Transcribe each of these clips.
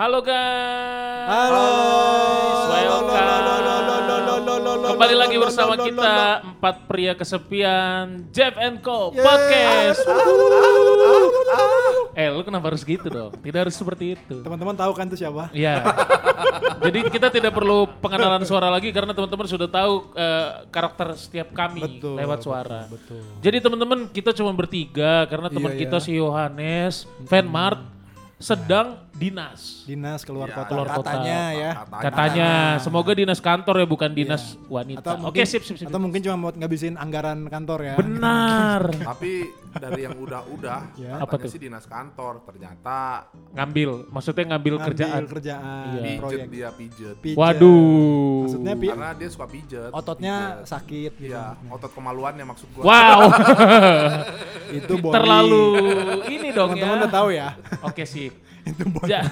Halo guys. Halo. Welcome. Kembali lagi bersama kita empat pria kesepian Jeff and Co podcast. Eh, lu kenapa harus gitu dong? Tidak harus seperti itu. Teman-teman tahu kan itu siapa? Iya. Jadi kita tidak perlu pengenalan suara lagi karena teman-teman sudah tahu eh, karakter setiap kami Betul, lewat suara. betul. Jadi teman-teman kita cuma bertiga karena teman Iya, kita iya. si Yohanes, Fanmart sedang dinas. Dinas keluar Ya, kota keluar kota. katanya ya. Katanya, semoga dinas kantor ya bukan dinas Iya. wanita. Atau Oke, mungkin, sip, sip, sip. Atau mungkin cuma buat ngabisin anggaran kantor ya. Benar. Tapi dari yang udah-udah, Ya. Apa katanya tuh? sih dinas kantor, ternyata Ngambil, maksudnya ngambil, Ngambil kerjaan. kerjaan, Iya. pijet proyek. dia pijet. Pijet. Waduh. Maksudnya pi- Karena dia suka pijet. ototnya pijet. sakit gitu. Iya, otot kemaluannya maksud gua. Wow. Itu body. Terlalu ini dong ya. Teman-teman udah tahu ya. Oke sip. Itu body. Ja-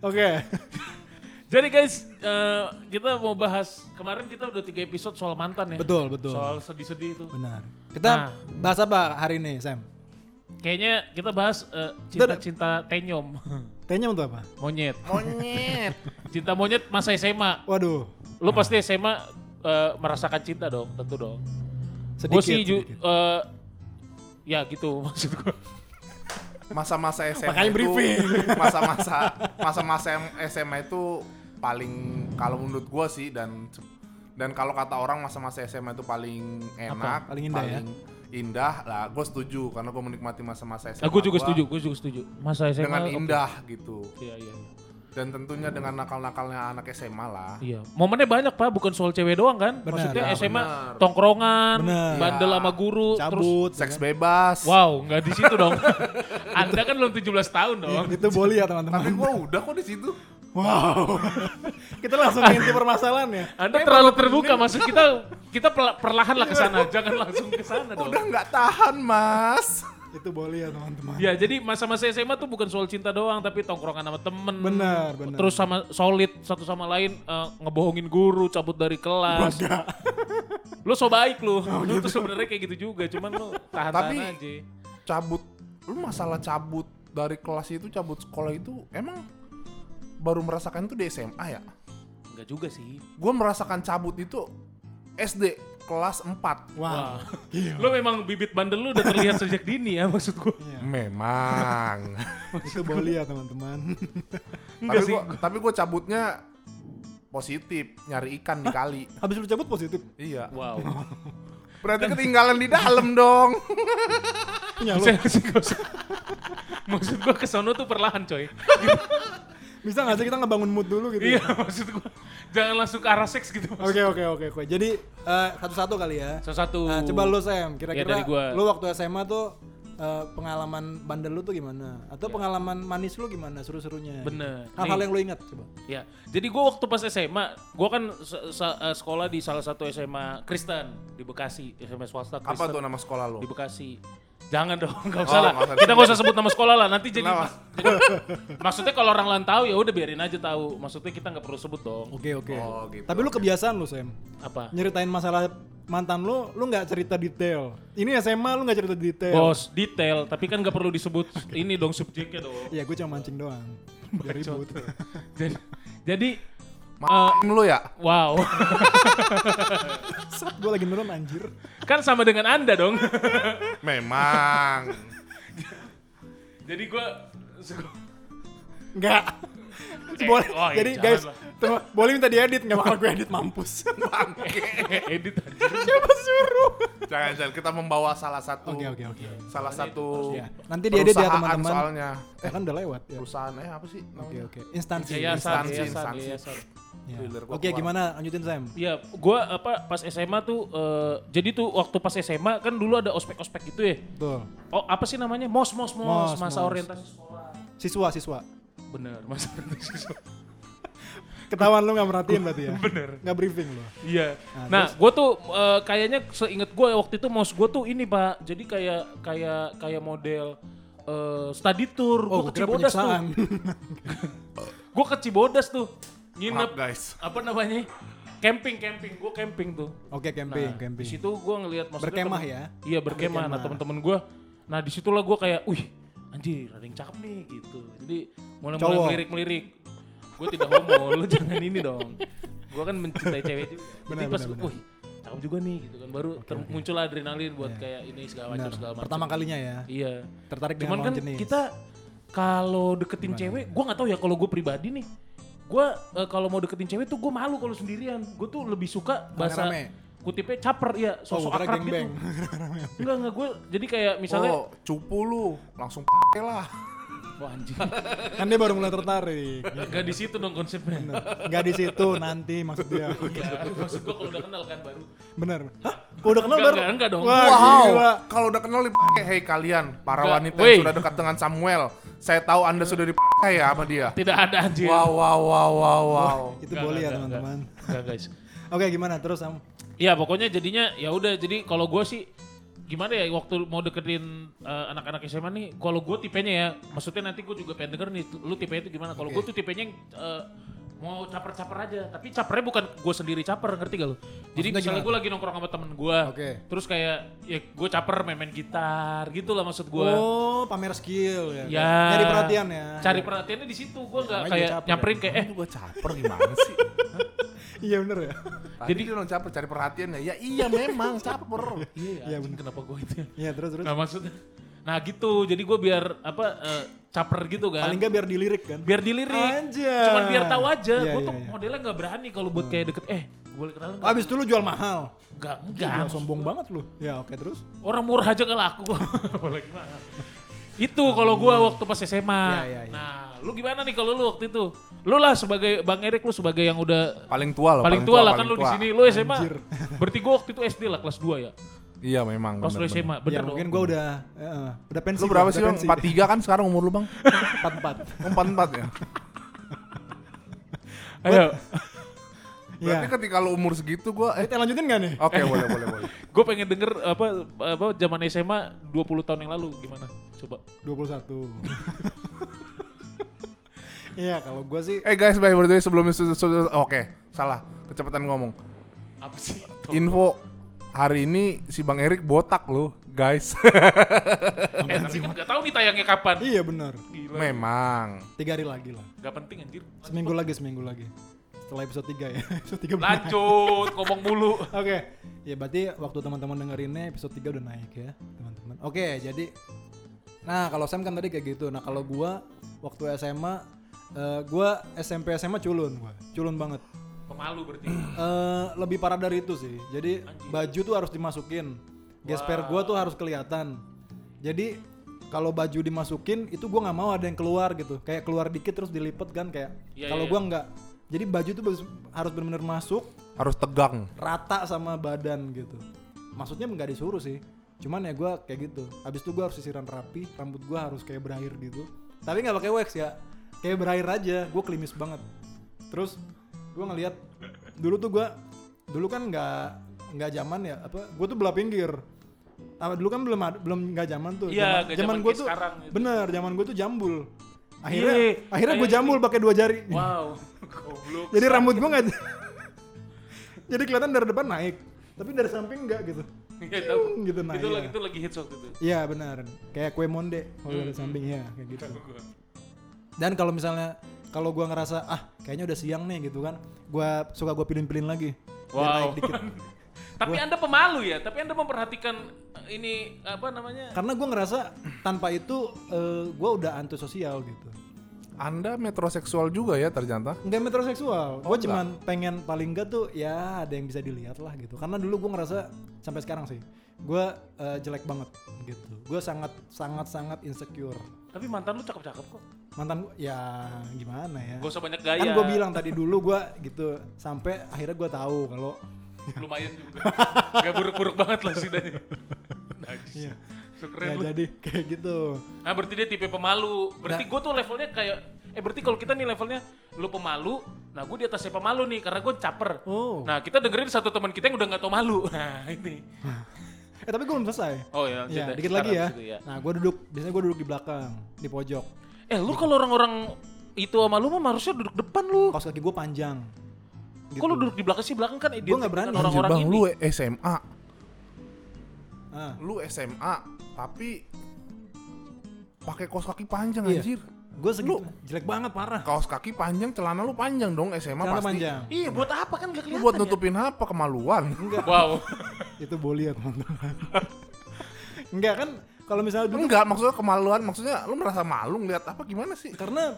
Oke. Jadi guys, eh, kita mau bahas kemarin kita udah tiga episode soal mantan ya. Betul, betul. Soal sedih-sedih itu. Benar. Kita Nah. bahas apa hari ini, Sam? Kayaknya kita bahas eh, cinta-cinta tenyom. T-nya untuk apa? monyet. Monyet. Cinta monyet masa SMA. Waduh. Lu pasti SMA eh, merasakan cinta dong, tentu dong. Sedikit. Gue sih ju- sedikit. eh, ya gitu maksud gue. Masa-masa SMA Makanya itu, briefing. masa-masa masa-masa SMA itu paling kalau menurut gua sih dan dan kalau kata orang masa-masa SMA itu paling enak, Paling indah ya? indah lah. Gue setuju karena gue menikmati masa-masa SMA. Nah, gue juga gua setuju, gue juga setuju. Masa SMA Dengan indah gitu. Iya, iya, iya. Dan tentunya dengan nakal-nakalnya anak SMA lah. Iya, momennya banyak pak, bukan soal cewek doang kan? Benar. Maksudnya Ya, SMA benar. tongkrongan, Benar. bandel Iya. sama guru, terus Cabut. Seks ya kan? bebas. wow, nggak di situ dong. Anda kan belum 17 tahun dong. Itu boleh ya Tapi teman-teman. gua udah kok di situ. Wow. Kita langsung inti permasalahan ya. Anda terlalu terbuka, maksud kita kita perlahan lah ke sana, jangan langsung ke sana dong. Udah nggak tahan, Mas. Itu boleh ya teman-teman. Ya, jadi masa-masa SMA tuh bukan soal cinta doang, tapi tongkrongan sama temen. Benar, benar. Terus sama solid satu sama lain eh, ngebohongin guru, cabut dari kelas. lu so baik lu. lu tuh sebenarnya kayak gitu juga, cuman lu tahan-tahan Tapi- aja. Cabut, lu masalah cabut dari kelas itu, cabut sekolah itu emang baru merasakan itu di SMA ya? Enggak juga sih. Gue merasakan cabut itu SD kelas 4. Wow. Lu memang bibit bandel lu udah terlihat sejak dini ya maksud gua. Iya. Memang. Itu boleh ya teman-teman. tapi gua tapi gua cabutnya positif, nyari ikan di kali. Habis lu cabut positif. iya. Wow. Berarti ketinggalan di dalam dong. Lu. Usah- maksud gua ke sono tuh perlahan coy. Bisa gak sih kita ngebangun mood dulu gitu? iya maksud gua. Jangan langsung ke arah seks gitu. Oke oke oke oke. Jadi eh, satu-satu kali ya. Salah satu. Nah, coba lu Sam, Ya, kira-kira gua. lu waktu SMA tuh eh, pengalaman bandel lu tuh gimana? Atau pengalaman manis lu gimana seru-serunya? Ya. Bener. Hal-hal Nih. yang lu ingat coba. Ya, jadi gue waktu pas SMA, gue kan se- se- eh, sekolah di salah satu SMA Kristen di Bekasi, SMA swasta Apa Kristen tuh nama sekolah lu? di Bekasi. Jangan dong, nggak Oh, usah lah. nggak usah Kita nggak usah sebut nama sekolah lah. Nanti jadi, Kenapa? jadi- maksudnya kalau orang lain tahu ya udah biarin aja tahu. Maksudnya kita nggak perlu sebut dong. Oke oke. Oh, gitu. Tapi lu kebiasaan lu Sam. Apa? Nyeritain masalah mantan lu, lu nggak cerita detail. Ini SMA lu nggak cerita detail. Bos, detail. Tapi kan nggak perlu disebut ini dong subjeknya dong. Iya, gue cuma mancing doang. Biar ribut. jadi, jadi Ma- lu ya? wow. gue lagi nurun anjir. kan sama dengan anda dong. Memang. jadi gue Enggak. boleh. oh iya, Jadi guys, tuh, boleh minta diedit nggak bakal gue edit mampus. edit aja. Siapa suruh? jangan jangan kita membawa salah satu Oke oke oke. salah satu Ya, nanti diedit ya, teman-teman. soalnya. Ya kan udah lewat ya. Perusahaan eh apa sih Oke oke. Instansi. Yayasan, Instansi, yayasan, instansi. yayasan. Ya. Thriller gua Oke, keluar. gimana? Lanjutin Sam. Iya, gua apa pas SMA tuh eh, jadi tuh waktu pas SMA kan dulu ada ospek-ospek gitu ya. Betul. Oh, apa sih namanya? MOS, MOS, MOS, Mos, masa mos. orientasi sekolah. Siswa siswa. Bener, masa orientasi sekolah. Ketahuan lu nggak merhatiin berarti ya? Bener. Nggak briefing lu. Iya. Nah, Nah, gua tuh eh, kayaknya seinget gua waktu itu MOS gua tuh ini, Pak. Jadi kayak kayak kayak model eh, study tour. Oh, gue ke Cibodas tuh. Gua ke Cibodas tuh. Nginep guys. apa namanya? Camping, camping. Gua camping tuh. Oke, camping, Nah, camping. Di situ gue ngelihat maksudnya Berkemah temen- ya? Iya berkemah. Nah teman-teman gue, nah di situlah gue kayak, wih anjir ada yang cakep nih gitu. Jadi mulai mulai Cowok. melirik melirik. Gue tidak homo, lu jangan ini dong. Gue kan mencintai cewek juga. Benar, Jadi pas, benar, benar. wih cakep juga nih gitu kan. Baru ter- muncul adrenalin buat Iya. kayak ini segala macam segala macam. Pertama kalinya ya. Iya. Tertarik dengan Cuman kan jenis. kita kalau deketin cewek, gue nggak tahu ya kalau gue pribadi nih. Gue eh, kalau mau deketin cewek tuh gue malu kalau sendirian. Gue tuh lebih suka bahasa Rame-rame. kutipnya caper ya, Oh, sosok kira akrab gitu. Enggak enggak gue jadi kayak misalnya oh, cupu lu, langsung lah. wah anjing. kan dia baru mulai tertarik. Enggak di situ dong konsepnya. Enggak di situ nanti maksud dia. Iya, maksud gue kalau udah kenal kan baru. Bener. Hah? Udah kenal Enggak, baru? enggak, enggak dong. Wah, Wow, gila. kalau udah kenal dipakai, hey kalian, para Enggak, wanita wey. yang sudah dekat dengan Samuel, saya tahu anda sudah dipakai ya sama dia. Tidak ada anjir. Wow, wow, wow, wow, wow. Itu Enggak, boleh ya enggak, teman-teman. Enggak guys. Oke gimana terus Sam? Ya pokoknya jadinya ya udah jadi kalau gue sih gimana ya waktu mau deketin eh, anak-anak SMA nih kalau gue tipenya ya maksudnya nanti gue juga pengen denger nih lu tipenya itu gimana kalau gue tuh tipenya yang eh, mau caper-caper aja tapi capernya bukan gue sendiri caper ngerti gak lu jadi Maksudnya misalnya gue lagi nongkrong sama temen gue Oke. terus kayak ya gue caper main-main gitar gitu lah maksud gue Oh, pamer skill ya. Ya. Nyari perhatian ya. cari perhatiannya di situ gue nggak Namanya kayak caper nyamperin kayak eh gue caper gimana sih? Iya bener ya. Tadi Jadi- dia caper cari perhatian ya. Ya iya memang caper. iya Iya, anjing, kenapa gue itu ya Iya terus terus. Nah maksudnya, nah gitu. Jadi gue biar apa eh, caper gitu kan. Paling nggak biar dilirik kan. Biar dilirik. Anjay. Cuman biar tahu aja. Iya, gue iya, tuh iya. modelnya nggak berani kalau buat kayak deket. Eh, boleh kenalan nggak? Abis itu lu jual mahal. Enggak, Gila, enggak. sombong banget lu. Ya oke terus. Orang murah aja nggak laku. Apalagi mahal. Itu kalau gue waktu pas SMA. Iya, iya, iya. Nah, lu gimana nih kalau lu waktu itu? Lu lah sebagai Bang Erik lu sebagai yang udah Paling tua loh. paling tua lah kan paling lu di tua. sini. Lu SMA. Anjir. Berarti gue waktu itu SD lah kelas 2 ya. Iya memang. Pas lu. SMA, bener ya mungkin gua udah eh, udah pensi. Lu berapa sih bang? 43 kan sekarang umur lu bang? Empat empat. Oh, 44 ya? Ayo. Berarti Iya. ketika lu umur segitu gua eh Kita lanjutin gak nih? Oke boleh boleh boleh. gue pengen denger apa apa zaman SMA 20 tahun yang lalu gimana? Coba. 21. Iya kalau gua sih Eh guys, by the way sebelum itu oke salah kecepatan ngomong. Apa sih? Info hari ini si Bang Erik botak loh guys. eh, tapi kan gak tahu nih tayangnya kapan. iya benar. Gila. memang. Tiga hari lagi lah. Gak penting anjir. Seminggu lagi seminggu lagi. Setelah episode 3 ya. episode 3 benar. Lanjut ngomong mulu. Oke, ya berarti waktu teman-teman dengerinnya episode 3 udah naik ya, teman-teman. Oke, jadi nah kalau Sam kan tadi kayak gitu. Nah, kalau gua waktu SMA eh, gua SMP SMA culun gua. Culun banget. Pemalu berarti. Eh, lebih parah dari itu sih. Jadi Anjing. baju tuh harus dimasukin. Gesper gua tuh harus kelihatan. Jadi kalau baju dimasukin itu gua nggak mau ada yang keluar gitu. Kayak keluar dikit terus dilipet kan kayak. Iya, kalau iya, gua nggak. Jadi baju tuh harus- harus benar-benar masuk Harus tegang. rata sama badan gitu. Maksudnya nggak disuruh sih. Cuman ya gue kayak gitu. Habis itu gue harus sisiran rapi, rambut gue harus kayak berair gitu. Tapi nggak pakai wax ya, kayak berair aja. Gue klimis banget. Terus gue ngeliat dulu tuh gue dulu kan nggak nggak zaman ya apa? Gue tuh belah pinggir. Ah, dulu kan belum ada- belum nggak zaman tuh. Iya, nggak zaman zaman gue tuh sekarang gitu. bener. Zaman gue tuh jambul. Akhirnya Iya, akhirnya gue jambul pakai dua jari. Wow. Goblok. Jadi rambut gue nggak jadi kelihatan dari depan naik, tapi dari samping enggak gitu. Iya gitu nah. itu iya. lagi itu lagi hits waktu itu. Iya benar. Kayak kue monde kalau Hmm, dari samping ya kayak gitu. Dan kalau misalnya kalau gua ngerasa ah kayaknya udah siang nih gitu kan, gua suka gua pilin-pilin lagi. Wow. dikit. Tapi Anda pemalu ya, tapi Anda memperhatikan eh, ini apa namanya? Karena gua ngerasa tanpa itu eh, gua udah antisosial gitu. Anda metroseksual juga ya ternyata. Enggak metroseksual. Gua enggak. cuman pengen paling enggak tuh ya ada yang bisa dilihat lah gitu. Karena dulu gua ngerasa sampai sekarang sih gua eh, jelek banget gitu. Gua sangat sangat sangat insecure. Tapi mantan lu cakep-cakep kok. Mantan gua ya gimana ya? Gak usah banyak gaya. kan gue bilang tadi dulu gue gitu sampai akhirnya gue tahu kalau lumayan juga. Gak buruk-buruk banget lah sih Najis. Iya. So keren ya lu. jadi kayak gitu Nah berarti dia tipe pemalu. Berarti Nah. gue tuh levelnya kayak eh berarti kalau kita nih levelnya lu pemalu, nah gue di atasnya pemalu nih karena gue caper. oh Nah kita dengerin satu teman kita yang udah nggak tau malu. Nah ini. eh tapi gue belum selesai Oh ya. ya deh. dikit lagi ya situ nah gue duduk biasanya gue duduk di belakang di pojok Eh lu kalau orang-orang itu sama lu mah harusnya duduk depan lu. kaos kaki gue panjang gitu. Kok lu duduk di belakang sih? Belakang kan identik nggak berani. dengan Anjir, orang-orang bang, ini. lu SMA, ah, lu SMA, tapi pakai kaos kaki panjang Iya. anjir. Gue segitu jelek banget parah. Kaos kaki panjang, celana lu panjang dong SMA Celana pasti. panjang. Iya, buat apa kan gak Lu kelihatan buat ya? nutupin apa kemaluan? Enggak, Wow. itu boli ya teman-teman. Enggak kan kalau misalnya dulu Enggak, maksudnya kemaluan, maksudnya lu merasa malu ngeliat apa gimana sih? karena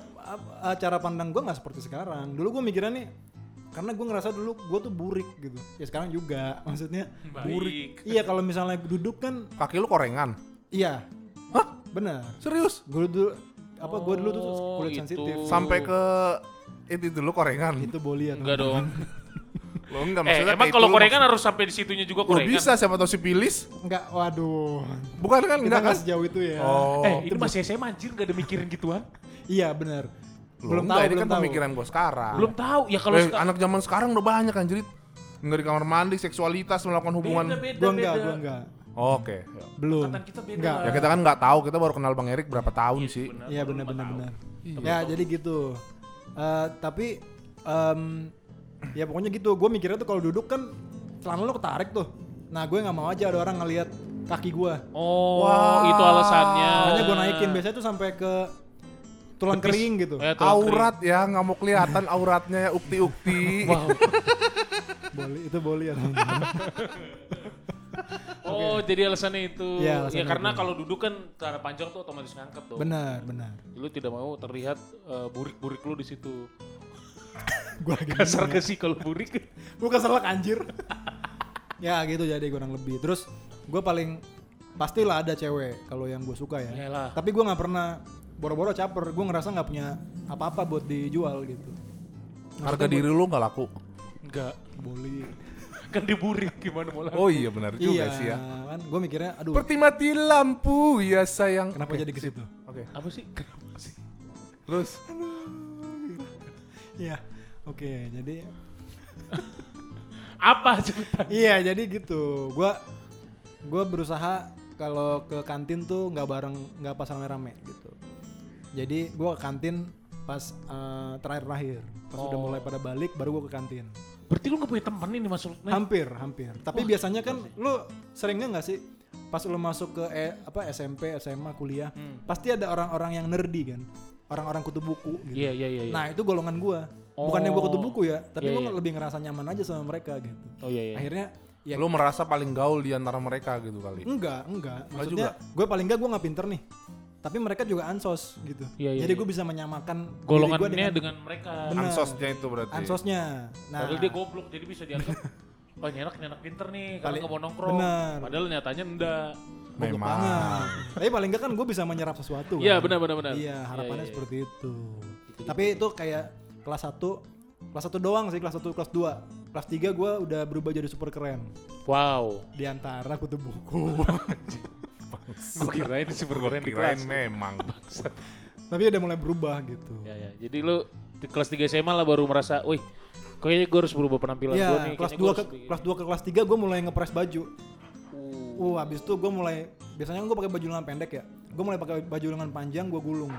uh, cara pandang gue nggak seperti sekarang. Dulu gue mikirnya nih karena gue ngerasa dulu gue tuh burik gitu. Ya sekarang juga maksudnya Baik. burik. Iya kalau misalnya duduk kan Kaki lu korengan. iya. Hah? Benar. Serius? Gue dulu apa gue dulu tuh Oh, kulit itu. sensitif. Sampai ke itu dulu korengan. itu boli ya. Enggak dong. Lo enggak Eh, maksudnya emang kayak kalau itu korengan harus sampai di situnya juga maksud- Lo korengan. bisa siapa tau sipilis? Enggak, waduh. Bukan kan Kita enggak kan? nggak sejauh itu ya. Oh. Eh, ini masih SMA anjir gak ada mikirin gituan. Iya benar. Belum enggak, tahu, ini belum kan tahu. pemikiran gue sekarang. Belum tahu. Ya kalau Eh, seka- anak zaman sekarang udah banyak anjir. Nggak di kamar mandi, seksualitas, melakukan hubungan. beda, beda, Gua enggak, beda. gua enggak. Oke. Belum. Angkatan kita beda. Enggak. Ya kita kan nggak tahu, kita baru kenal Bang Erik berapa tahun sih. benar. Iya benar benar benar. Ya jadi gitu. Eh, tapi em, ya pokoknya gitu. Gue mikirnya tuh kalau duduk kan celana lo ketarik tuh. Nah gue nggak mau aja ada orang ngelihat kaki gue. Oh, Wah. itu alasannya. Makanya gue naikin biasanya tuh sampai ke tulang Betis. kering gitu. Eh, tulang Aurat ya, nggak mau kelihatan auratnya ya ukti-ukti. kering. Wow. Boli itu boli ya. Oh, jadi alasannya itu. Iya, ya alasannya karena itu. kalau duduk kan cara panjang tuh otomatis ngangkat tuh. benar benar. Lu tidak mau terlihat eh, burik-burik lu di situ. Gue lagi Kasar ya. gak sih kalau burik? gue keselak anjir ya gitu jadi kurang lebih terus gue paling pastilah ada cewek kalau yang gue suka ya Iyalah. tapi gue nggak pernah boro-boro caper gue ngerasa nggak punya apa-apa buat dijual gitu Harga diri lu nggak laku. Enggak. boli Kan diburik gimana mau laku? Oh iya benar juga iya sih ya. kan gue mikirnya aduh Seperti mati lampu ya sayang. kenapa jadi ke situ Oke. Apa sih? Kenapa sih? Terus iya oke jadi Apa cepetan? iya jadi gitu gue gue berusaha kalau ke kantin tuh nggak bareng nggak pas rame-rame gitu jadi gue ke kantin pas eh, terakhir-terakhir pas udah Oh. mulai pada balik baru gue ke kantin Berarti lu gak punya temen ini maksudnya? hampir hampir tapi biasanya kan lu seringnya nggak sih pas lu masuk ke eh, apa SMP SMA kuliah Hmm. pasti ada orang-orang yang nerdy kan orang-orang kutu buku gitu Iya, iya, iya. iya. nah itu golongan gua bukannya gua kutu Oh. buku ya tapi Iya, gua iya. lebih ngerasa nyaman aja sama mereka gitu oh iya, iya. akhirnya ya lu merasa paling gaul di antara mereka gitu kali. enggak enggak Enggak maksudnya gue paling enggak gue nggak pinter nih tapi mereka juga ansos gitu Iya, iya, jadi iya. gue bisa menyamakan Golongannya dengan dengan, mereka. Bener. Ansosnya itu berarti. ansosnya nah Padahal dia goblok jadi bisa dianggap Oh ini anak, ini anak pinter nih, Kali- nggak mau nongkrong. bener. Padahal nyatanya enggak. Memang. banget. tapi paling enggak kan gue bisa menyerap sesuatu Iya kan. benar benar benar. iya harapannya Iya, iya, seperti itu tapi itu kayak kelas 1 kelas 1 doang sih kelas 1 kelas 2 kelas 3 gue udah berubah jadi super keren iya. Wow. di antara kutu buku Gue kirain super keren di Kirain kelas. memang. tapi udah mulai berubah gitu Ya ya. Jadi lu di kelas 3 SMA lah baru merasa, wih, kayaknya gue harus berubah penampilan gue Iya, nih. kelas kayaknya 2 gua ke harus begini." kelas 2 ke kelas 3 gue mulai ngepres baju. Uh, Uh, habis itu gue mulai biasanya gue pakai baju lengan pendek ya. Gue mulai pakai baju lengan panjang, gue gulung.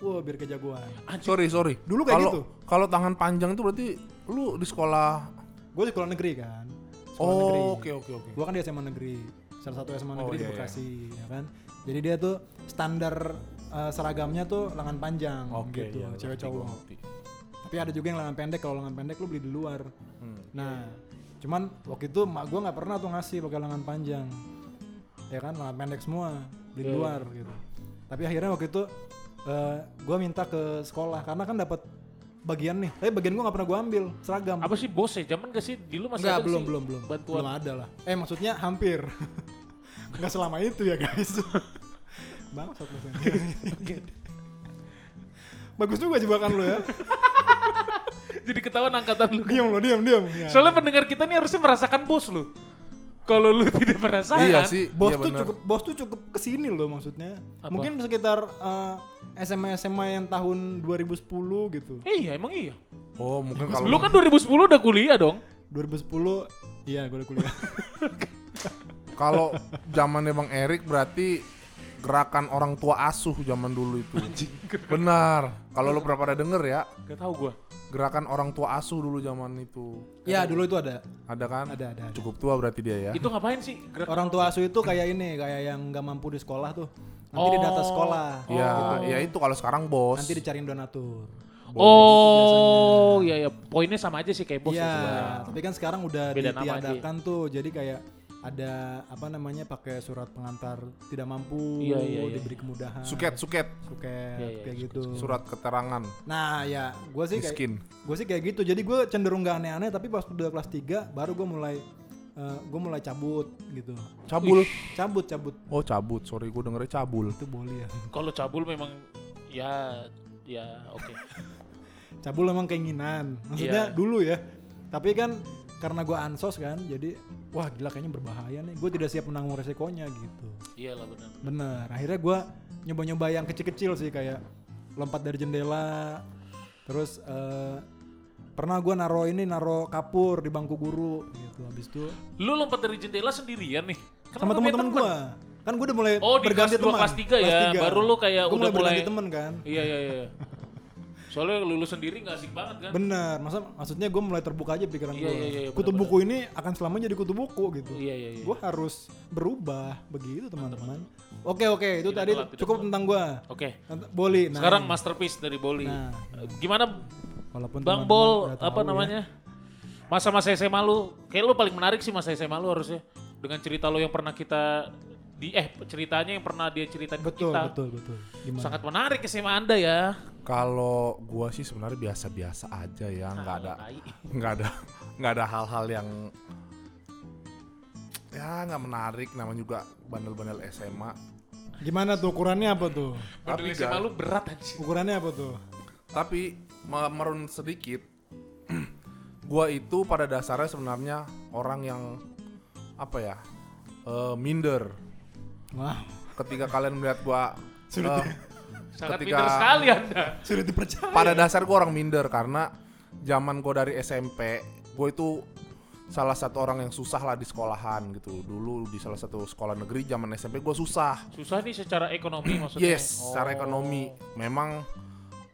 Wah, biar kejagoan. Sorry sorry. Dulu kayak Kalau- gitu. Kalau tangan panjang itu berarti lu di sekolah. Gue di sekolah negeri kan. Sekolah negeri. Oh oke oke oke. Gue kan di SMA negeri. Salah satu SMA negeri iya, di iya. Bekasi, ya kan. Jadi dia tuh standar eh, seragamnya tuh lengan panjang Oke gitu, iya, cewek cowok. ngerti. Tapi ada juga yang lengan pendek. Kalau lengan pendek lu beli di luar. Hmm. Nah, cuman waktu itu mak gue nggak pernah tuh ngasih pakai lengan panjang, ya kan lengan pendek semua di Iya, luar gitu. Tapi akhirnya waktu itu gue minta ke sekolah karena kan dapat bagian nih. Tapi bagian gue nggak pernah gue ambil seragam. apa sih bos ya? Zaman gak sih? Dulu masih Enggak, ada belum, sih belum, belum. bantuan. Belum ada lah. Eh, maksudnya hampir. Nggak selama itu ya, guys. Bangsat lu, Sen. Bagus juga jebakan lu ya. Jadi ketahuan angkatan lu. Diam lo, diam, diam. Ya. Soalnya pendengar kita nih harusnya merasakan bos lu. Kalau lu tidak merasakan. Iya sih. bos iya tuh cukup bos tuh cukup ke sini loh maksudnya. Apa? Mungkin sekitar eh, SMA SMA yang tahun 2010 gitu. Eh, iya, emang iya. Oh mungkin kalau Lu kan 2010 udah kuliah dong. 2010 iya gue udah kuliah. kalau zamannya Bang Erik berarti gerakan orang tua asuh zaman dulu itu. Benar. Kalau lu pernah pada denger ya, Gak tau gua. gerakan orang tua asuh dulu zaman itu. ya dulu itu ada. Ada kan? Ada ada. ada. Cukup tua berarti dia ya. Itu ngapain sih? Gerak Orang tua asuh itu kayak ini, kayak yang nggak mampu di sekolah tuh. Nanti di data Oh. sekolah. Ya, Oh. ya itu kalau sekarang bos. Nanti dicariin donatur. Oh, iya ya. Poinnya sama aja sih kayak bos Iya, ya sebenarnya. tapi kan sekarang udah Beda ditiadakan tuh. Jadi kayak ada apa namanya pakai surat pengantar tidak mampu, Iya, iya, iya. diberi kemudahan. Suket, suket, Suket, Iya, iya, kayak gitu. surat keterangan Nah, ya, gue sih kayak gue sih kayak gitu. Jadi gue cenderung gak aneh-aneh, tapi pas udah kelas 3 baru gue mulai gue mulai cabut gitu. Cabul. Cabut, cabut. Oh cabut, sorry gue dengernya cabul. Itu boleh ya. Kalau cabul memang ya ya oke. cabul emang keinginan maksudnya Iya. dulu ya tapi kan karena gue ansos kan jadi wah gila kayaknya berbahaya nih gue tidak siap menanggung resikonya gitu Iyalah benar. bener akhirnya gue nyoba-nyoba yang kecil-kecil sih kayak lompat dari jendela terus eh, pernah gue naro ini naro kapur di bangku guru gitu habis itu Lu lompat dari jendela sendirian nih. Kan sama teman-teman gue kan gue udah mulai Oh, di berganti kelas dua, teman kelas tiga ya? tiga. Baru lu kayak Gua udah mulai berganti mulai- temen kan Iya iya iya. Soalnya lulus sendiri nggak asik banget kan? Bener, masa maksudnya gue mulai terbuka aja pikiran Iya, gue. iya, iya, kutu buku ini akan selamanya jadi kutu buku gitu. Iya iya iya. Gue harus berubah begitu teman-teman. Oke oke, itu Tidak tadi telat, cukup telat. tentang gue. Oke. Boli. Nah, Sekarang masterpiece dari Boli. Nah. Gimana walaupun Bang Bol apa ya. namanya? Masa-masa SMA lu, kayak lu paling menarik sih masa SMA lu harusnya. Dengan cerita lu yang pernah kita di eh ceritanya yang pernah dia ceritain ke Betul kita. betul betul. Gimana? Sangat menarik SMA Anda ya. Kalau gua sih sebenarnya biasa-biasa aja ya, nggak ada, nggak ada, nggak ada hal-hal yang ya nggak menarik. Namanya juga bandel-bandel SMA. Gimana tuh ukurannya apa tuh? Bandel Tapi SMA lu berat anjir. Ukurannya apa tuh? Tapi me- merun sedikit, gua itu pada dasarnya sebenarnya orang yang apa ya, eh, minder. Wah, Ketika kalian melihat gua eh, Sangat Ketika- pintar sekali Anda. sudah dipercaya. pada dasar gue orang minder karena zaman gue dari SMP gue itu salah satu orang yang susah lah di sekolahan gitu dulu di salah satu sekolah negeri zaman SMP gue susah Susah nih secara ekonomi maksudnya. yes Oh. secara ekonomi memang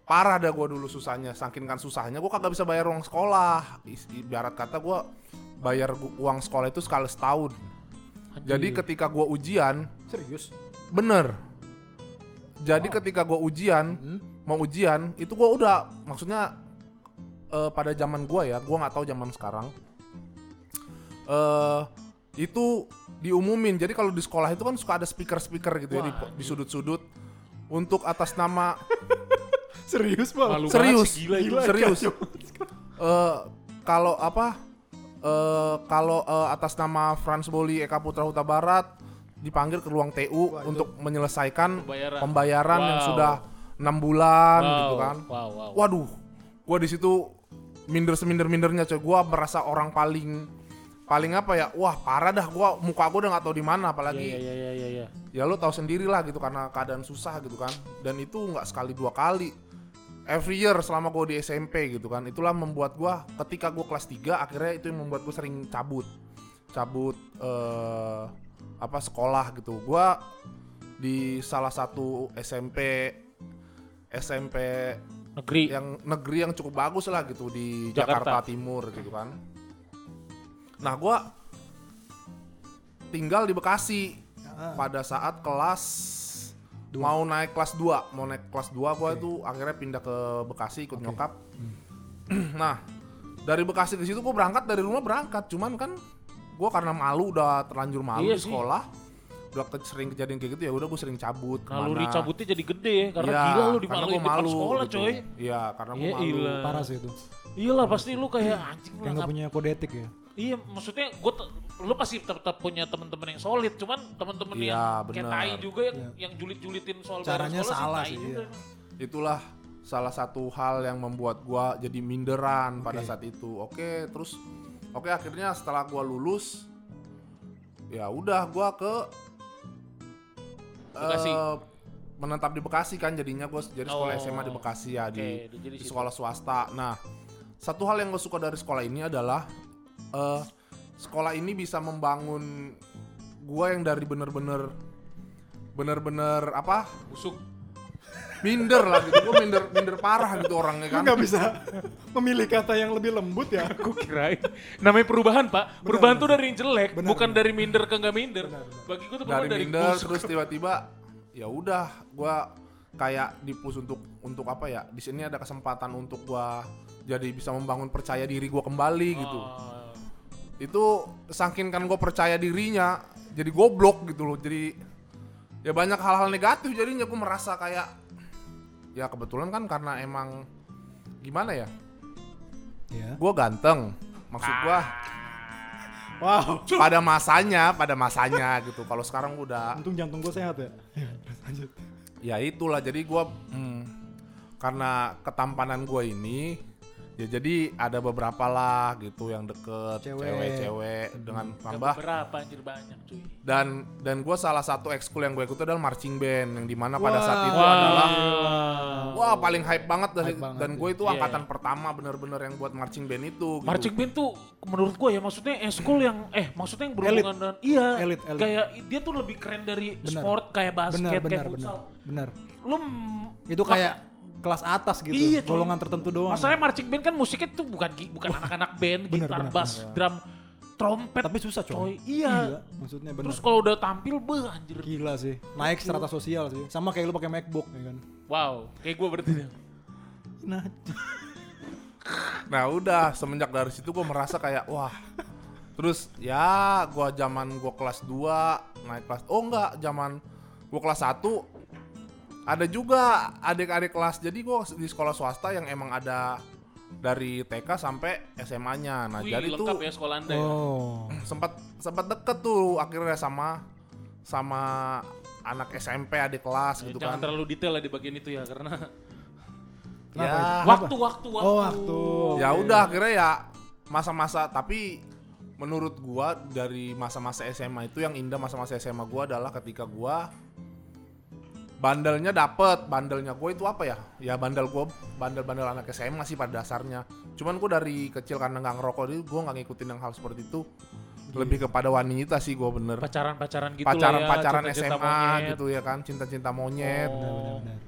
parah dah gue dulu susahnya saking kan susahnya gue kagak bisa bayar uang sekolah ibarat kata gue bayar uang sekolah itu sekali setahun Anjir. jadi ketika gue ujian Serius? bener jadi ketika gue ujian Hmm? mau ujian itu gua udah maksudnya eh, pada zaman gua ya gua nggak tahu zaman sekarang. Eh itu diumumin. Jadi kalau di sekolah itu kan suka ada speaker speaker gitu ya di, Wah, di sudut-sudut. Untuk atas nama Serius bang? Malu serius. sih, gila itu. serius. Eh, kalau apa? Eh kalau eh, atas nama Franz Boli Eka Putra Huta Barat dipanggil ke ruang TU Wah, itu- untuk menyelesaikan Pembayaran. pembayaran yang Wow. sudah enam bulan Wow, gitu kan. Wow, wow. waduh gua di situ minder seminder mindernya coy. Gua merasa orang paling paling apa ya? Wah parah dah gua. Muka gua udah nggak tahu di mana apalagi. Iya, iya, iya, iya, iya. ya lo tahu sendiri lah gitu karena keadaan susah gitu kan. Dan itu nggak sekali dua kali. Every year selama gue di SMP gitu kan. Itulah membuat gua ketika gua kelas 3 akhirnya itu yang membuat gue sering cabut. Cabut eh apa sekolah gitu gua di salah satu SMP SMP Negeri. yang negeri yang cukup bagus lah gitu di Jakarta. Jakarta, Timur gitu kan. Nah, gua tinggal di Bekasi Ah. pada saat kelas mau naik kelas 2, mau naik kelas 2 gua itu akhirnya pindah ke Bekasi ikut nyokap. nah, dari Bekasi ke situ gua berangkat dari rumah berangkat, cuman kan gua karena malu udah terlanjur malu Iya di sih. sekolah. Udah ke- sering kejadian kayak gitu ya udah gue sering cabut Naluri cabutnya jadi gede ya karena Iya, gila lu dimaluin gua depan sekolah gitu. coy. Iya, karena gue Iya, malu. ilah. Parah sih itu. Iyalah pasti lu kayak anjing Kayak nggak ngap- punya kode etik ya. Iya, maksudnya gue lu pasti tetap punya teman-teman yang solid, cuman teman-teman Iya, yang kayak bener. tai juga yang yang julit-julitin soal Caranya salah sih, juga iya. itulah salah satu hal yang membuat gua jadi minderan pada Oke. saat itu oke terus oke akhirnya setelah gua lulus ya udah gua ke Bekasi. eh, menetap di Bekasi kan jadinya gua jadi sekolah Oh. SMA di Bekasi ya di, Oke, jadi di situ. sekolah swasta nah satu hal yang gue suka dari sekolah ini adalah eh, sekolah ini bisa membangun gua yang dari bener-bener bener-bener apa busuk. Minder lah gitu gue minder minder parah gitu orangnya kan nggak bisa memilih kata yang lebih lembut ya. Aku kirain namanya perubahan pak. Perubahan tuh dari yang jelek, Benar, bukan benar. dari minder ke nggak minder. Benar, benar. Bagi gue tuh dari dari, minder busuk. terus tiba-tiba ya udah gua kayak dipus untuk untuk apa ya di sini ada kesempatan untuk gua jadi bisa membangun percaya diri gua kembali gitu Oh. itu saking kan gue percaya dirinya jadi goblok gitu loh jadi ya banyak hal-hal negatif jadinya gue merasa kayak ya kebetulan kan karena emang gimana ya Ya. gue ganteng maksud gue Wow. pada masanya pada masanya gitu kalau sekarang udah Untung jantung gue sehat ya. Ya, Lanjut. ya itulah jadi gue karena ketampanan gue ini ya jadi ada beberapa lah gitu yang deket Cewek. cewek-cewek dengan tambah berapa anjir banyak cuy. dan dan gue salah satu ekskul yang gue ikut adalah marching band yang di mana pada saat itu Wah. adalah wah paling hype banget dari Hype banget, dan gue itu Iya, angkatan iya. pertama bener-bener yang buat marching band itu gitu. Marching band tuh menurut gue ya maksudnya eskul yang eh maksudnya yang berhubungan dengan iya Elit, elit. kayak dia tuh lebih keren dari Benar. sport kayak basket Benar, kayak benar, benar. futsal. Benar. Lu mm, Itu kayak kelas atas gitu. Iya, golongan tertentu doang. masalahnya marching band kan musiknya tuh bukan bukan anak-anak band, Benar, gitar, benar, bass, drum, trompet. Tapi susah coy. coy. Iya. Maksudnya benar. Terus kalau udah tampil beh anjir. Gila sih. Naik strata sosial sih. Sama kayak lu pakai MacBook ya kan. Wow, kayak gue berarti. Nah, Nah udah semenjak dari situ gue merasa kayak wah terus ya gue zaman gue kelas 2 naik kelas oh enggak zaman gue kelas 1 ada juga adik-adik kelas jadi gue di sekolah swasta yang emang ada dari TK sampai SMA-nya nah Wih, jadi lengkap tuh ya sekolah anda ya. oh. sempat sempat deket tuh akhirnya sama sama anak SMP adik kelas gitu Jangan kan terlalu detail lah di bagian itu ya karena Kenapa ya itu? waktu waktu waktu. Oh, waktu. ya udah akhirnya ya masa-masa tapi menurut gua dari masa-masa SMA itu yang indah masa-masa SMA gua adalah ketika gua bandelnya dapet bandelnya gue itu apa ya ya bandel gua bandel-bandel anak SMA sih pada dasarnya cuman gua dari kecil karena nggak ngerokok itu gua nggak ngikutin yang hal seperti itu lebih kepada wanita sih gua bener Pacaran-pacaran gitu ya. pacaran cinta-cinta SMA monyet. gitu ya kan cinta-cinta monyet Benar, Oh. benar, benar.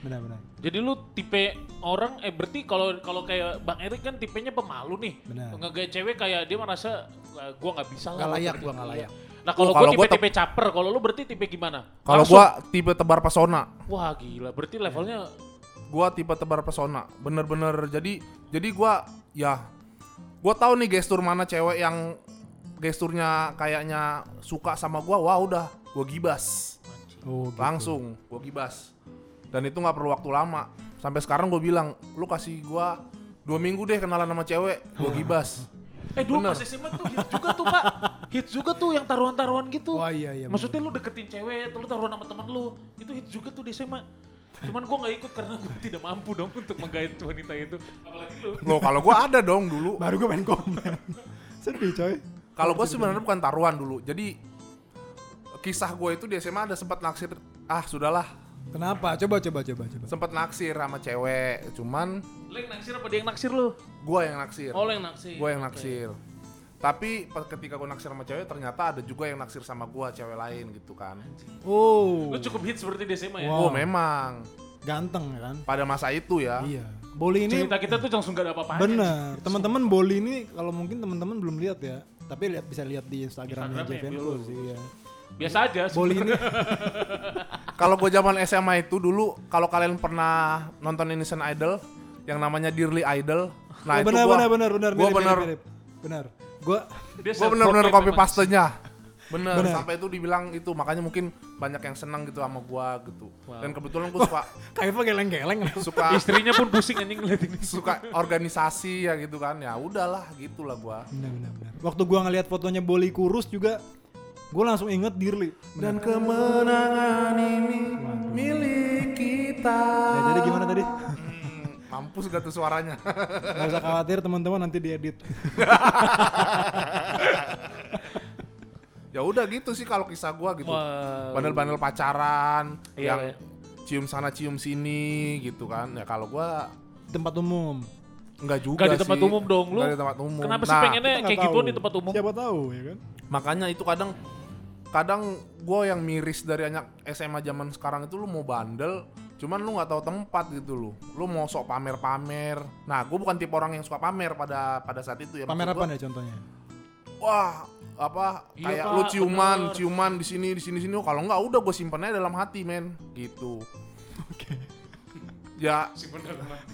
Benar, benar. Jadi lu tipe orang eh berarti kalau kalau kayak Bang Erik kan tipenya pemalu nih. Benar. Ngegaya cewek kayak dia merasa "Ah, gua nggak bisa lah. Nggak layak, berarti." gua nggak layak. Nah, kalau Oh, gua kalau gua tipe-tipe caper, kalau lu berarti tipe gimana? kalau gua tipe tebar pesona. Wah gila, berarti levelnya gua tipe tebar pesona. Bener-bener jadi jadi gua ya gua tahu nih gestur mana cewek yang gesturnya kayaknya suka sama gua. Wah udah gua gibas. Oh, gitu. langsung gua gibas. Dan itu nggak perlu waktu lama. Sampai sekarang gua bilang lu kasih gua dua minggu deh kenalan sama cewek gua gibas Eh dulu Bener. pas SMA tuh hits juga tuh pak. Hits juga tuh yang taruhan-taruhan gitu. Wah, iya, iya, Maksudnya lu deketin cewek, lu taruhan sama temen lu Itu hits juga tuh di SMA Cuman gua gak ikut karena gua tidak mampu dong untuk menggait wanita itu. Apalagi lu. Lo kalau gua ada dong dulu. Baru gue main komen. Sedih coy. kalau gua sebenarnya bukan taruhan dulu. Jadi kisah gue itu di SMA ada sempat naksir ah sudahlah Kenapa? Coba coba coba coba. sempat naksir sama cewek cuman Lu yang naksir apa dia yang naksir lu? gua yang naksir Oh lu yang naksir gue yang naksir tapi pas ketika gue naksir sama cewek ternyata ada juga yang naksir sama gua cewek lain gitu kan Oh. Lu cukup hits seperti di SMA ya? Wow. oh memang Ganteng ya kan? pada masa itu ya Iya. Boli ini Cerita kita tuh langsung gak ada apa-apanya bener. Teman-teman Boli ini kalau mungkin teman-teman belum lihat ya. Tapi lihat bisa lihat di Instagramnya Instagramnya, Jeven belum. sih ya. Biasa aja Boli ini. kalau gue zaman SMA itu dulu kalau kalian pernah nonton Indonesian Idol yang namanya Dearly Idol nah oh, itu benar, gua benar benar benar. gua mirip, bener mirip. Gua Dia gue bener-bener copy pastenya. Bener, Bener. sampai itu dibilang itu makanya mungkin banyak yang senang gitu sama gua gitu. Wow. dan kebetulan gue suka kayak geleng-geleng. suka Istrinya pun pusing anjing ngeliat ini. suka organisasi ya gitu kan. Ya udahlah gitulah gua. Benar benar benar. Waktu gua ngelihat fotonya Boli kurus juga gua langsung inget Dirli. Dan kemenangan ini milik kita. Ya, jadi gimana tadi? Hmm, mampus gak tuh suaranya? Gak usah khawatir teman-teman nanti diedit. ya udah gitu sih kalau kisah gua gitu. Wow. Bandel-bandel pacaran, Iya, yang iya. cium sana cium sini gitu kan. Ya kalau gua Tempat umum. enggak juga Gak di tempat sih. umum dong lu Nggak di tempat umum. Kenapa sih Nah, pengennya Kita nggak kayak gitu di tempat umum Siapa tahu ya kan? Makanya itu kadang kadang gua yang miris dari anak SMA zaman sekarang itu lu mau bandel cuman lu nggak tahu tempat gitu lu lu mau sok pamer-pamer nah gue bukan tipe orang yang suka pamer pada pada saat itu ya Pamer Maksud apa gua, nih contohnya? wah apa Iya, kayak Pak, lu ciuman, bener. ciuman di sini di sini sini. Oh, Kalau nggak udah gue simpennya dalam hati, men. Gitu. Ya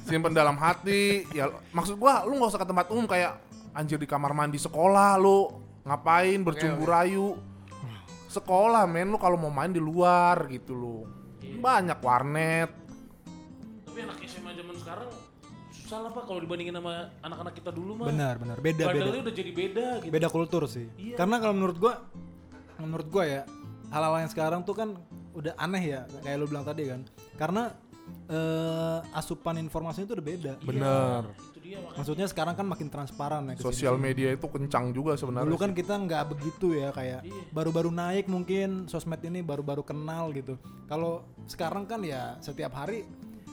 simpen dalam hati. Ya maksud gua lu nggak usah ke tempat umum kayak anjir di kamar mandi sekolah lu ngapain bercumbu rayu. Sekolah, men lu kalau mau main di luar gitu lu. Iya. Banyak warnet. Tapi anak SMA zaman sekarang susah lah pak kalau dibandingin sama anak-anak kita dulu mah. Benar, benar. Beda, beda. Bandalnya udah jadi beda gitu. beda kultur sih. Iya. Karena kalau menurut gua menurut gua ya hal-hal yang sekarang tuh kan udah aneh ya kayak lu bilang tadi kan. Karena eh, asupan informasinya tuh udah beda. Bener. Makanya. Maksudnya sekarang kan makin transparan ya. Sosial media itu kencang juga sebenarnya. Dulu kan kita nggak begitu ya kayak Iya. baru-baru naik mungkin sosmed ini baru-baru kenal gitu. Kalau sekarang kan ya setiap hari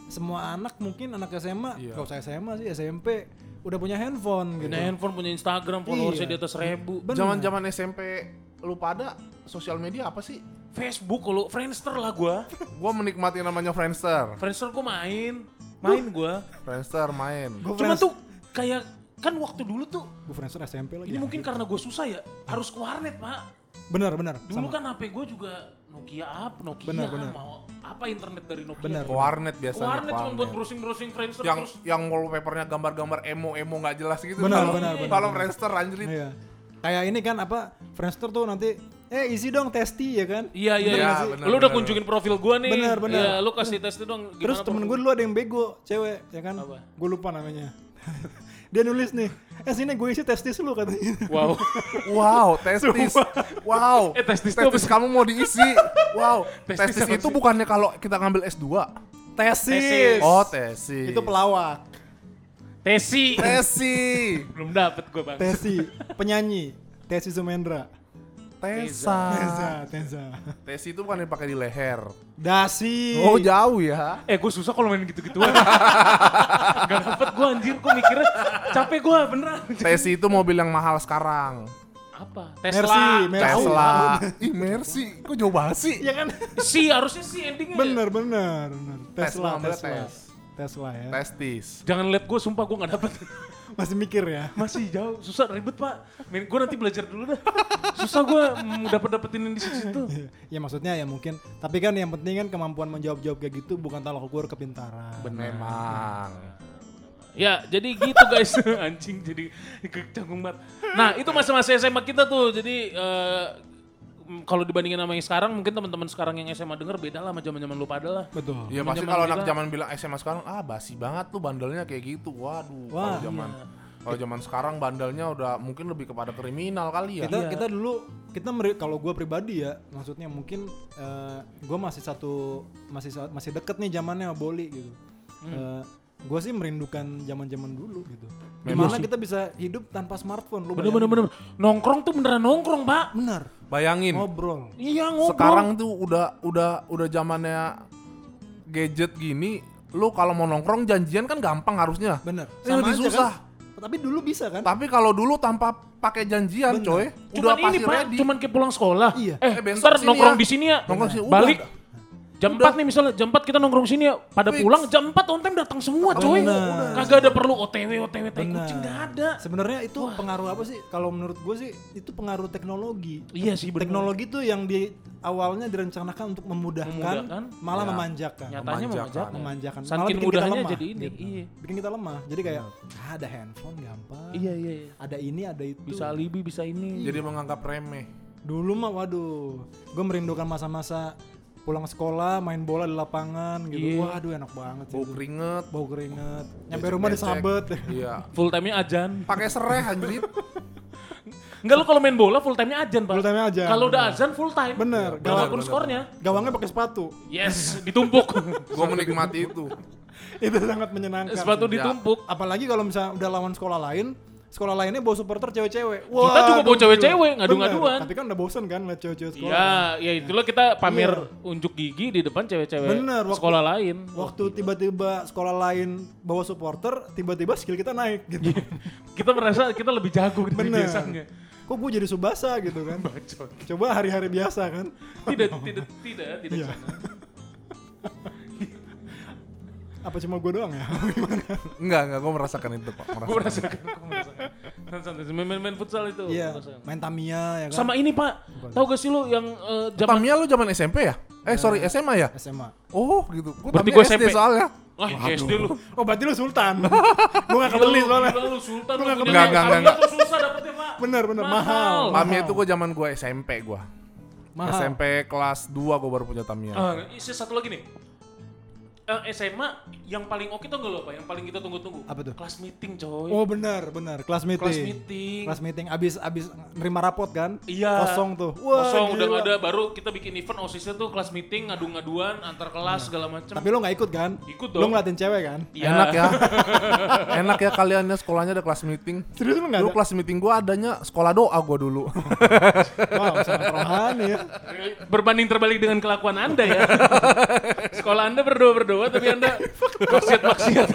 semua anak mungkin anak SMA, Iya. nggak usah SMA sih SMP udah punya handphone gitu. Punya handphone, punya Instagram, followersnya Iya. di atas ribu. Zaman-zaman SMP lu pada sosial media apa sih? Facebook kalau Friendster lah gua. Gua menikmati namanya Friendster. Friendster gua main, main gua. Friendster main. Gua Cuma tuh kayak kan waktu dulu tuh gua friendster SMP lagi. ini mungkin karena gue susah ya harus ke warnet pak. Bener bener. Dulu sama. kan HP gue juga Nokia up, Nokia Bener, bener. mau apa internet dari Nokia. Bener. Ke warnet Ke biasanya. warnet cuma buat browsing browsing Friendster yang terus yang wallpapernya gambar-gambar emo emo nggak jelas gitu. Benar, Kalau- benar, benar, Kalau benar. Friendster anjir. Iya. Kayak ini kan apa Friendster tuh nanti eh isi dong testi ya kan. Iya iya, Bener iya. Lu udah Bener, kunjungin profil gua nih. Bener, bener. Iya, lu kasih tes itu dong. Terus temen gue dulu ada yang bego, cewek ya kan. Apa? Gue lupa namanya. Dia nulis nih, eh sini gue isi testis lu katanya. Wow. Wow, testis. Wow. Eh, testis testis kamu mau diisi. Wow. Testis testis itu sih? bukannya kalau kita ngambil S2. Tesis. Oh, tesis. Itu pelawak. Tesi. Tesi. Belum dapet gua bang. Tesi, penyanyi. Tesi Sumendra. Tesa. Tesa, Tesa. Tesi itu bukan dipakai di leher. Dasi. Oh, jauh ya. Eh gue susah kalau main gitu-gituan. Gak dapet gue anjir, gue mikirnya capek gue beneran. Tesi itu mobil yang mahal sekarang. Apa? Mercy, Tesla. Mercy. Tesla. Ih, Mercy. Kok jauh banget sih? Iya kan? Si harusnya sih endingnya. bener, bener, bener. Tesla, Tesla, ambil Tesla. Tes. Tesla ya. Testis. Jangan liat gue, sumpah gue gak dapet. Masih mikir ya. Masih jauh, susah ribet pak. Main gue nanti belajar dulu dah. Susah gue dapet dapetin di situ. ya maksudnya ya mungkin. Tapi kan yang penting kan kemampuan menjawab-jawab kayak gitu bukan tolak ukur kepintaran. Memang. Ya, jadi gitu guys. Anjing jadi kecanggung banget. Nah, itu masa-masa SMA kita tuh. Jadi mm, kalau dibandingin sama yang sekarang, mungkin teman-teman sekarang yang SMA denger beda lah sama zaman-zaman lu pada lah. Betul. Ya pasti Zaman-zaman kalau anak zaman bilang SMA sekarang ah basi banget tuh bandelnya kayak gitu. Waduh. Wah, kalau zaman kalau zaman sekarang bandelnya udah mungkin lebih kepada kriminal kali ya. kita kita dulu kita kalau gue pribadi ya maksudnya mungkin gue masih satu masih masih deket nih zamannya Boli gitu gue sih merindukan zaman zaman dulu gitu di mana kita bisa hidup tanpa smartphone lu Bener-bener bener. Nongkrong tuh beneran nongkrong, Pak. bener Bayangin ngobrol Iya ngobrol. sekarang tuh udah udah udah zamannya gadget gini lu kalau mau nongkrong janjian kan gampang harusnya. bener Ini lebih aja susah. kan? tapi dulu bisa kan Tapi kalau dulu tanpa pakai janjian, Bener. coy, Cuman udah ini pasti Pak, ready. cuman kayak pulang sekolah. Iya. Eh, Eh, bentar nongkrong ya. di sini ya. Nongkrong sini, udah. Jam 4 nih misalnya, jam 4 kita nongkrong sini ya. Pada Fix. pulang jam 4 on time datang semua, coy. Bener. Kagak ada perlu OTW OTW tai kucing enggak ada. sebenarnya itu pengaruh apa sih kalau menurut gue sih itu pengaruh teknologi Iya sih bener. teknologi tuh yang di awalnya direncanakan untuk memudahkan, Memudahkan. malah Ya. memanjakan Nyatanya Memanjakan. memanjakan. memanjakan Malah Saking bikin kita mudahnya lemah, jadi ini. gitu. Iya. bikin kita lemah jadi kayak ah, ada handphone gampang Iya iya iya. ada ini ada itu Bisa alibi, bisa ini. Jadi menganggap remeh. dulu mah waduh gue merindukan masa-masa pulang sekolah main bola di lapangan gitu Iya. waduh enak banget sih Bau itu. keringet. bau keringet nyampe rumah disabet Iya. Full time-nya ajan. Pakai sereh anjir. Enggak lu kalau main bola full time-nya ajan, Pak. Full time-nya ajan, Kalau udah azan full time. Bener, Walaupun bener, skornya. gawangnya pakai sepatu Yes, ditumpuk. Gua menikmati itu. itu sangat menyenangkan Sepatu ditumpuk. apalagi kalau misalnya udah lawan sekolah lain sekolah lainnya bawa supporter cewek-cewek. Kita juga bawa cewek-cewek, ngadu-ngaduan. tapi kan udah bosen kan liat cewek-cewek sekolah. Iya, ya itulah kita pamer unjuk gigi di depan cewek-cewek Bener, waktu- sekolah lain. waktu tiba-tiba sekolah lain bawa supporter tiba-tiba skill kita naik gitu. Kita merasa kita lebih jago dari bener. biasanya. kok gue jadi subasa gitu kan? Coba hari-hari biasa kan? Tidak, tidak, tidak, tidak Iya. Apa cuma gue doang ya? Enggak, enggak, gue merasakan itu pak. Gue Merasakan. merasakan. Gue merasakan. Santai, main, main, main futsal itu. Iya, merasakan. main Tamiya ya kan. Sama ini pak, tahu gak sih lu yang eh, zaman Tamiya lu zaman SMP ya? Eh sorry SMA ya? SMA. Oh gitu. Gue Berarti Tamiya gua SD SMP. soalnya. Wah, SD lu. Oh berarti lu sultan. gue gak kebeli lu, soalnya. gila lu sultan lu punya kebeli. Nggak, Tamiya nggak, tuh susah dapetnya pak. Bener bener Mahal. mahal. Tamiya itu gue zaman gue SMP gue. Mahal. SMP kelas 2 gue baru punya Tamiya. Ah, isi satu lagi nih. Eh, SMA yang paling oke tuh gak lo apa? Yang paling kita tunggu-tunggu. Apa tuh? Kelas meeting coy. Oh bener bener. Kelas meeting. Kelas meeting. Kelas meeting. Abis abis nerima rapot kan? Iya. Kosong tuh. Kosong udah gila. nggak ada. Baru kita bikin event osisnya tuh kelas meeting ngadu-ngaduan antar kelas segala macam. Tapi lu gak ikut kan? Ikut dong. ngeliatin cewek kan? Iya. Enak ya. Enak ya kalian ya sekolahnya ada kelas meeting. Serius lu gak Dulu ada? kelas meeting gue adanya sekolah doa gue dulu. Wow, sangat rohani ya. Berbanding terbalik dengan kelakuan Anda ya. Sekolah Anda berdoa-berdoa tapi Anda maksiat-maksiat.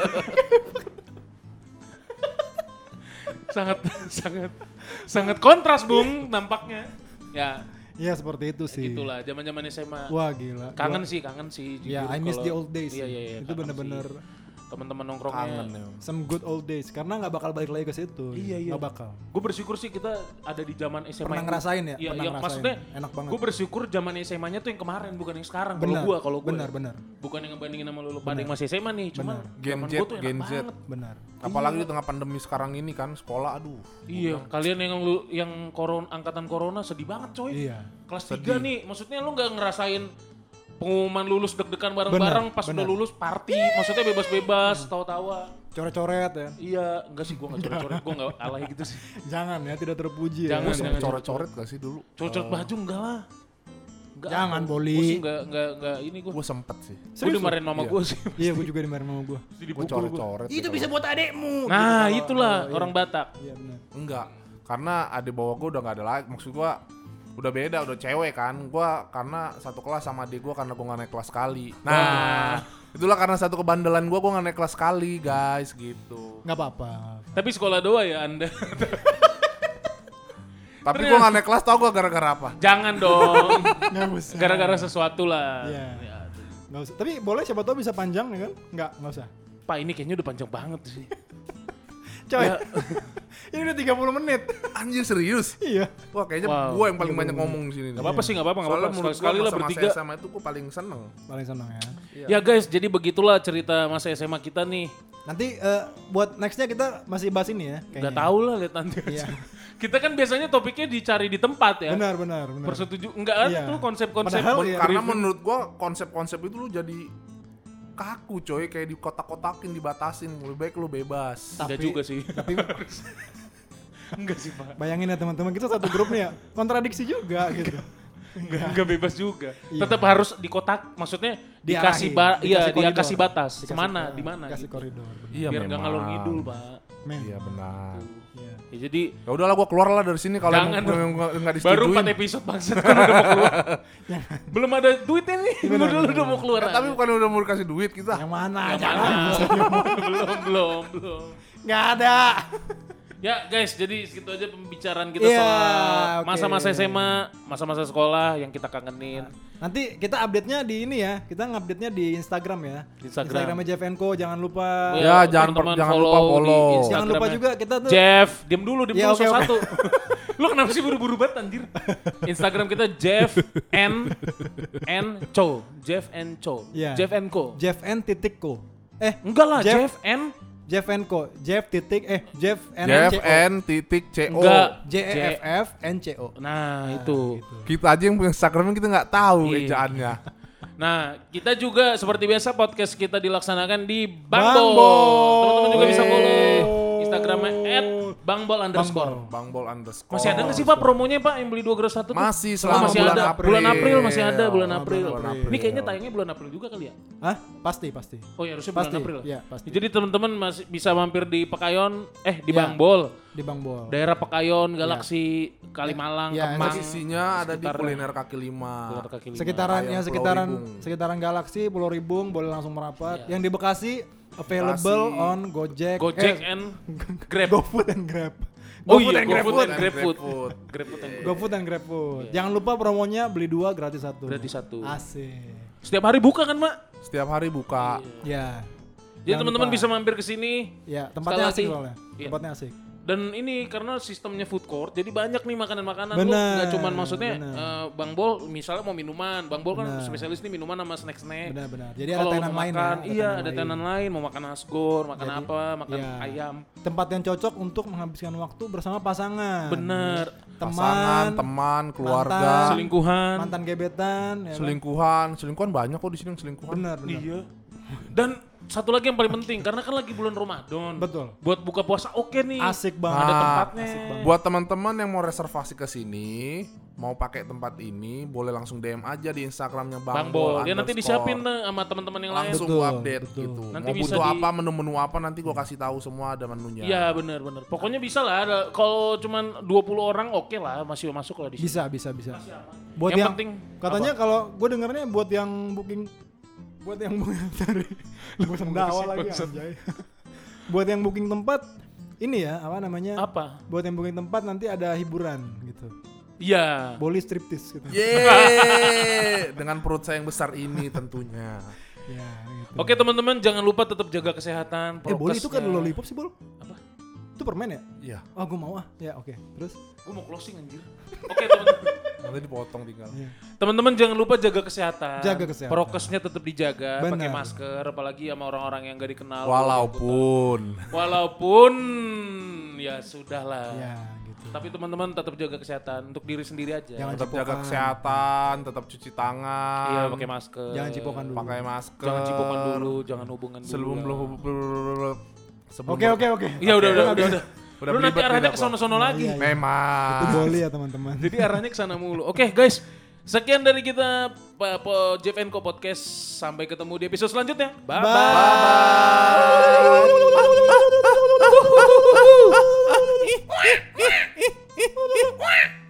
sangat sangat sangat kontras, Bung, nampaknya. Ya, Iya seperti itu sih. itulah zaman-zaman SMA. Wah gila. Kangen sih, kangen sih. Ya, jujur I miss the old days. Iya, iya, iya. Itu bener-bener. Teman-teman nongkrongnya. Kangen ya. some good old days. Karena nggak bakal balik lagi ke situ. Iya, iya. Nggak bakal. Gue bersyukur sih kita ada di zaman SMA. Pernah yang- ngerasain ya? Iya, Pernah iya, ngerasain. maksudnya Enak banget. gue bersyukur zaman SMA-nya tuh yang kemarin bukan yang sekarang. Kalau Benar. gue, kalau gue. Benar, benar. Bukan yang ngebandingin sama lu, pada yang masih SMA nih. Cuman Gen Z, Gen Z. banget. Benar. Apalagi di tengah pandemi sekarang ini kan sekolah aduh. Iya, kalian yang lu yang koron angkatan corona sedih banget coy. Iya. Kelas 3 nih, maksudnya lu nggak ngerasain pengumuman lulus deg-degan bareng-bareng pas udah benar. lulus party, maksudnya bebas-bebas, tawa-tawa. Coret-coret ya. Iya, enggak sih gua enggak coret-coret, gua enggak alay gitu sih. Jangan ya, tidak terpuji Jangan, ya. Gue jangan. coret-coret gak sih dulu? Coret-coret baju enggak lah. Enggak. Jangan, Gua Boli. sih enggak enggak enggak ini gua. Gue sempet sih. Gua dimarahin mama Iya. gua sih. Iya, gue juga dimarahin sama gue. Gue coret-coret. Itu bisa buat adekmu. Nah, itulah orang Batak. Iya benar. Enggak, karena adik bawah gue udah gak ada lagi. Maksud gue udah beda, udah cewek kan. Gue karena satu kelas sama adik gue karena gue gak naik kelas sekali. Nah, itulah karena satu kebandelan gue, gue gak naik kelas sekali guys gitu. Nggak apa-apa. Tapi sekolah doa ya Anda. Tapi gue gak naik kelas tau gue gara-gara apa? Jangan dong. Nggak usah. Gara-gara sesuatu lah. Iya. Ya. Nggak usah. Tapi boleh siapa tahu bisa panjang ya kan? Nggak, nggak usah. Pak ini kayaknya udah panjang banget sih. Coy. Ya. Ini udah 30 menit. Anjir serius? iya. Wah kayaknya Wow. gue yang paling banyak ngomong di sini. nih. Gak apa-apa sih, gak apa-apa, gak apa-apa. menurut Sekali-sekali gue lah bertiga. SMA itu gue paling seneng. Paling senang ya. Ya guys, jadi begitulah cerita masa SMA kita nih. Nanti eh, buat nextnya kita masih bahas ini ya. Gak tau lah lihat nanti. Iya. kita kan biasanya topiknya dicari di tempat ya. Benar, benar, benar. Persetuju enggak kan Iya. tuh konsep-konsep Padahal Men- iya. Karena menurut gue konsep-konsep itu lu jadi kaku coy kayak di kotak-kotakin dibatasin lebih baik lu bebas enggak Tapi- juga sih. Tapi enggak sih, Pak. bayangin ya teman-teman kita satu grup nih ya. Kontradiksi juga gitu. Enggak, enggak bebas juga. Iya. Tetap harus di kotak maksudnya dikasih ba iya, dikasih dia kasih batas. Dikasih- Ke mana, di mana Kasih gitu. koridor. iya Biar enggak ngalur ngidul, Pak. Men. iya benar Iya. Ya, jadi ya udahlah gue keluar lah dari sini kalau Jangan nggak- nggak baru disetujuin 4 episode bangsat kan udah mau keluar. Belum ada duitnya nih. Lu dulu udah mau keluar. Eh, tapi bukan udah mau dikasih duit kita Yang mana? Yang Jangan. mana? belum, belum, belum. Nggak ada. Ya guys, jadi segitu aja pembicaraan kita Iya, soal masa-masa SMA, masa-masa sekolah yang kita kangenin. Nanti kita update-nya di ini ya. Kita ngupdate-nya di Instagram ya. Di Instagram. Instagramnya Jeff Enko, jangan lupa. Ya, Ya, jangan per- jangan lupa di follow. Jangan lupa juga kita tuh Jeff, diam dulu, diam Ya, dulu oke. satu. Lu kenapa sih buru-buru banget anjir? Instagram kita Jeff N N Cho, Jeff N Cho, Iya. Jeff N Co. Jeff N titik ko. Eh, Enggak lah, Jeff- Jeff, N Jeff Enko, Jeff titik eh Jeff N Jeff C O. N titik C O Enggak. J E F F N C O. Nah, itu. kita aja yang punya Instagram kita nggak tahu Iya. ejaannya Nah, kita juga seperti biasa podcast kita dilaksanakan di Bangbol. Bangbol. Teman-teman juga bisa follow Instagramnya @bangbol underscore. Bangbol underscore Masih ada nggak sih pak promonya pak yang beli dua gelas satu? tuh? Masih Oh, selama masih bulan ada. April. Bulan April masih ada bulan Oh, April. bulan April. Ini kayaknya tayangnya bulan April juga kali ya? Hah? Pasti, pasti. Oh ya harusnya Pasti, bulan April. iya, pasti. Jadi teman-teman masih bisa mampir di Pekayon, eh di Iya. Bangbol, Di Bang Bol. daerah Pekayon, Galaksi, Kalimalang, Iya, Kemang. Posisinya ada di kuliner kaki lima kaki lima. Sekitaran ya sekitaran sekitaran Galaksi, Pulau Ribung boleh langsung merapat. Iya. Yang di Bekasi available Bekasi. on Gojek, Gojek eh, and Grab. GoFood and Grab. Oh GoFood iya, and GoFood GrabFood. and GrabFood. GrabFood. And GoFood dan GrabFood. Jangan lupa promonya beli dua gratis satu. Gratis satu. Asik. Setiap hari buka kan, Mak? setiap hari buka Ya. Jadi Jangan teman-teman bisa mampir ke sini. Ya, tempatnya asik soalnya. Iya. Tempatnya asik. Dan ini karena sistemnya food court, jadi banyak nih makanan-makanan. Lu nggak cuman maksudnya bener. eh, Bang Bol, misalnya mau minuman, Bang Bol kan Bener. spesialis nih minuman sama snack-snack. Benar-benar. Jadi ada Kalau lu tenan mau lain makan, ya. iya ada tenan lain, mau makan asgor, makan Jadi, apa, makan iya. ayam. Tempat yang cocok untuk menghabiskan waktu bersama pasangan. Bener. Pasangan, Teman, teman, keluarga, mantan, Selingkuhan. mantan gebetan, ya kan? selingkuhan, selingkuhan banyak kok di sini yang selingkuhan. Benar, benar. Iya. Dan satu lagi yang paling penting, karena kan lagi bulan Ramadan. Betul. Buat buka puasa oke nih. Asik banget. Ada Ah, tempatnya. asik banget. Buat teman-teman yang mau reservasi ke sini, mau pakai tempat ini, boleh langsung DM aja di Instagramnya Bang, Bang Bol, dia nanti disiapin tuh sama teman-teman yang lain. langsung Betul, gua update betul. gitu. Nanti mau bisa butuh di- apa, menu-menu apa nanti gua kasih tahu semua ada menunya. Iya bener bener. Pokoknya bisa lah. Kalau cuman 20 orang oke lah, masih masuk lah di sini. Bisa, bisa, bisa. Buat Yang yang, penting katanya kalau gue dengarnya buat yang booking buat yang booking dari gue sendawa lagi anjay. buat yang booking tempat ini ya apa namanya? apa? Buat yang booking tempat nanti ada hiburan gitu. Iya. Boli striptis gitu. Yeay, dengan perut saya yang besar ini tentunya. Ya, gitu. Oke teman-teman jangan lupa tetap jaga kesehatan. Eh, Boli itu kan prokesnya. lollipop sih, Bol? Apa? Itu permen ya? Iya, Oh, gue mau ah. Ya, oke. Terus? Gue mau closing anjir. Oke teman-teman. Nanti dipotong tinggal. Iya. Teman-teman jangan lupa jaga kesehatan. Jaga kesehatan. Prokesnya tetap dijaga, pakai masker, apalagi sama orang-orang yang gak dikenal. Walaupun Walaupun ya sudahlah. Ya, gitu. Tapi teman-teman tetap jaga kesehatan untuk diri sendiri aja. Jangan tetap jaga cipokan. kesehatan, tetap cuci tangan. Iya pakai masker. Jangan cipokan dulu. Pakai masker. Jangan cipokan dulu, jangan hubungan dulu. Sebelum belum Oke, oke, oke. Iya udah udah udah. Udah. Lu nanti arahnya ke sono-sono lagi. Iya, iya. Itu Memang. Boli ya, teman-teman. Jadi arahnya ke sana mulu. Oke guys, sekian dari kita Jeff Co Podcast. Sampai ketemu di episode selanjutnya. Bye bye. Bye.